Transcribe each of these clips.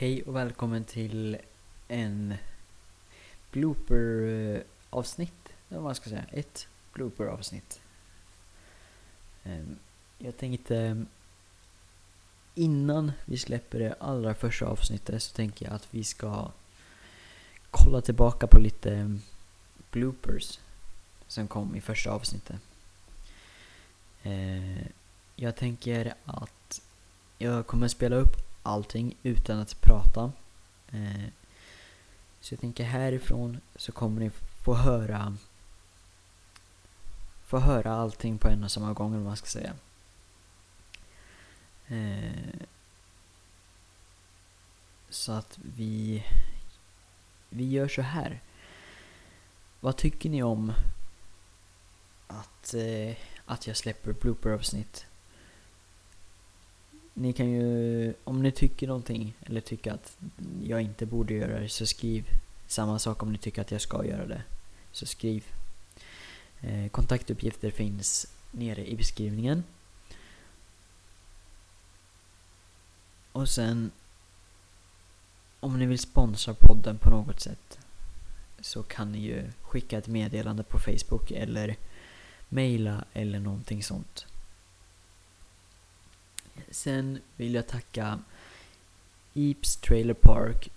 Hej och välkommen till en blooper-avsnitt, eh, eller vad man ska säga. Ett blooper-avsnitt. Ehm, jag tänkte innan vi släpper det allra första avsnittet så tänker jag att vi ska kolla tillbaka på lite bloopers som kom i första avsnittet. Ehm, jag tänker att jag kommer spela upp allting utan att prata. Eh, Så jag tänker härifrån så kommer ni få höra få höra allting på en och samma gång eller vad man ska säga. Eh, Så att vi vi gör så här. Vad tycker ni om att, eh, att jag släpper blooper-avsnitt? Ni kan ju, om ni tycker någonting eller tycker att jag inte borde göra det så skriv. Samma sak om ni tycker att jag ska göra det. Så skriv. Eh, kontaktuppgifter finns nere i beskrivningen. Och sen om ni vill sponsra podden på något sätt så kan ni ju skicka ett meddelande på Facebook eller mejla eller någonting sånt. Sen vill jag tacka Eeps Trailer Park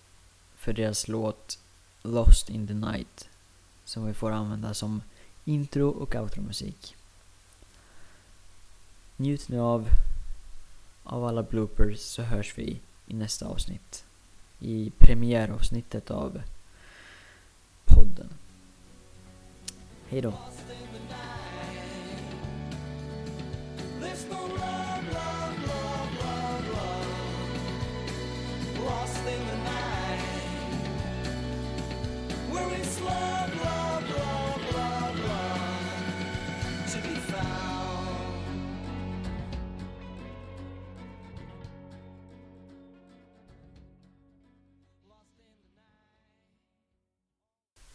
för deras låt Lost in the Night som vi får använda som intro och outro-musik. Njut nu av, av alla bloopers så hörs vi i nästa avsnitt. I premiäravsnittet av podden. Hej då! In the night. Where is love, love, love, love, love to be found?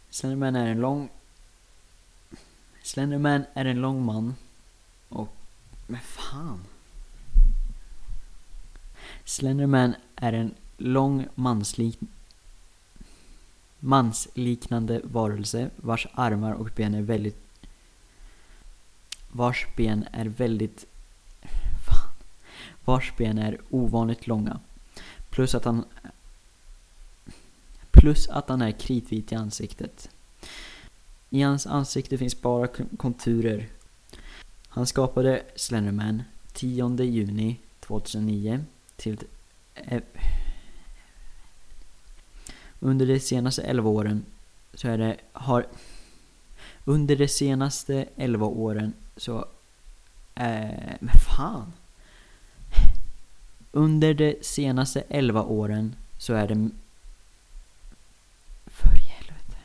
Slenderman är en lång... Slenderman är en lång man. Och... Men fan. Slenderman är en lång manslik... Mansliknande varelse vars armar och ben är väldigt... Vars ben är väldigt... Fan. Vars ben är ovanligt långa. Plus att han Plus att han är kritvit i ansiktet. I hans ansikte finns bara konturer. Han skapade Slenderman 10 juni 2009 till under de senaste 11 åren så är det har under de senaste 11 åren så eh, men fan under de senaste 11 åren så är det för i helvete.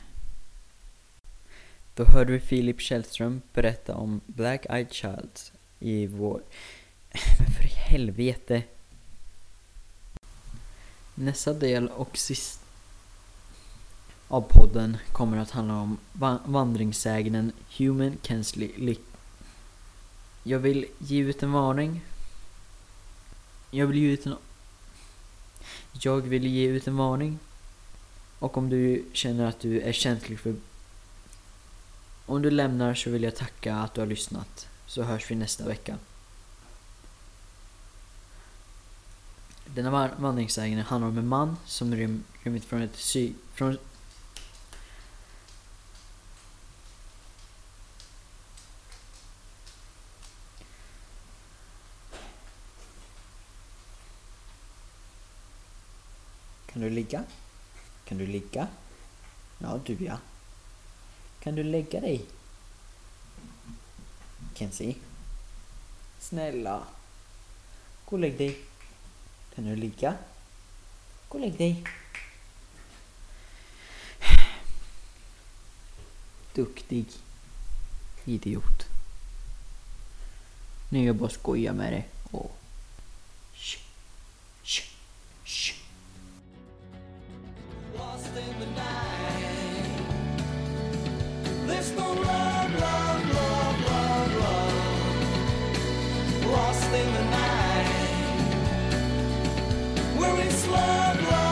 Då hörde vi Filip Källström berätta om Black Eyed Child i vår... Men för i helvete. Nästa del och sista av podden kommer att handla om vandringssägnen Human Kensley Lick. Jag vill ge ut en varning. Jag vill ge ut en... Jag vill ge ut en varning och om du känner att du är känslig för... Om du lämnar så vill jag tacka att du har lyssnat. Så hörs vi nästa vecka. Denna vandringssägen handlar om en man som rymt från ett sy... Från... Kan du ligga? Kan du ligga? Ja, du ja. Kan du lägga dig? Kenzie? Snälla. Gå och lägg dig. Kan du ligga? Gå och lägg dig. Duktig. Idiot. Nu är jag bara skoja med dig. Åh. In the night. Where is love?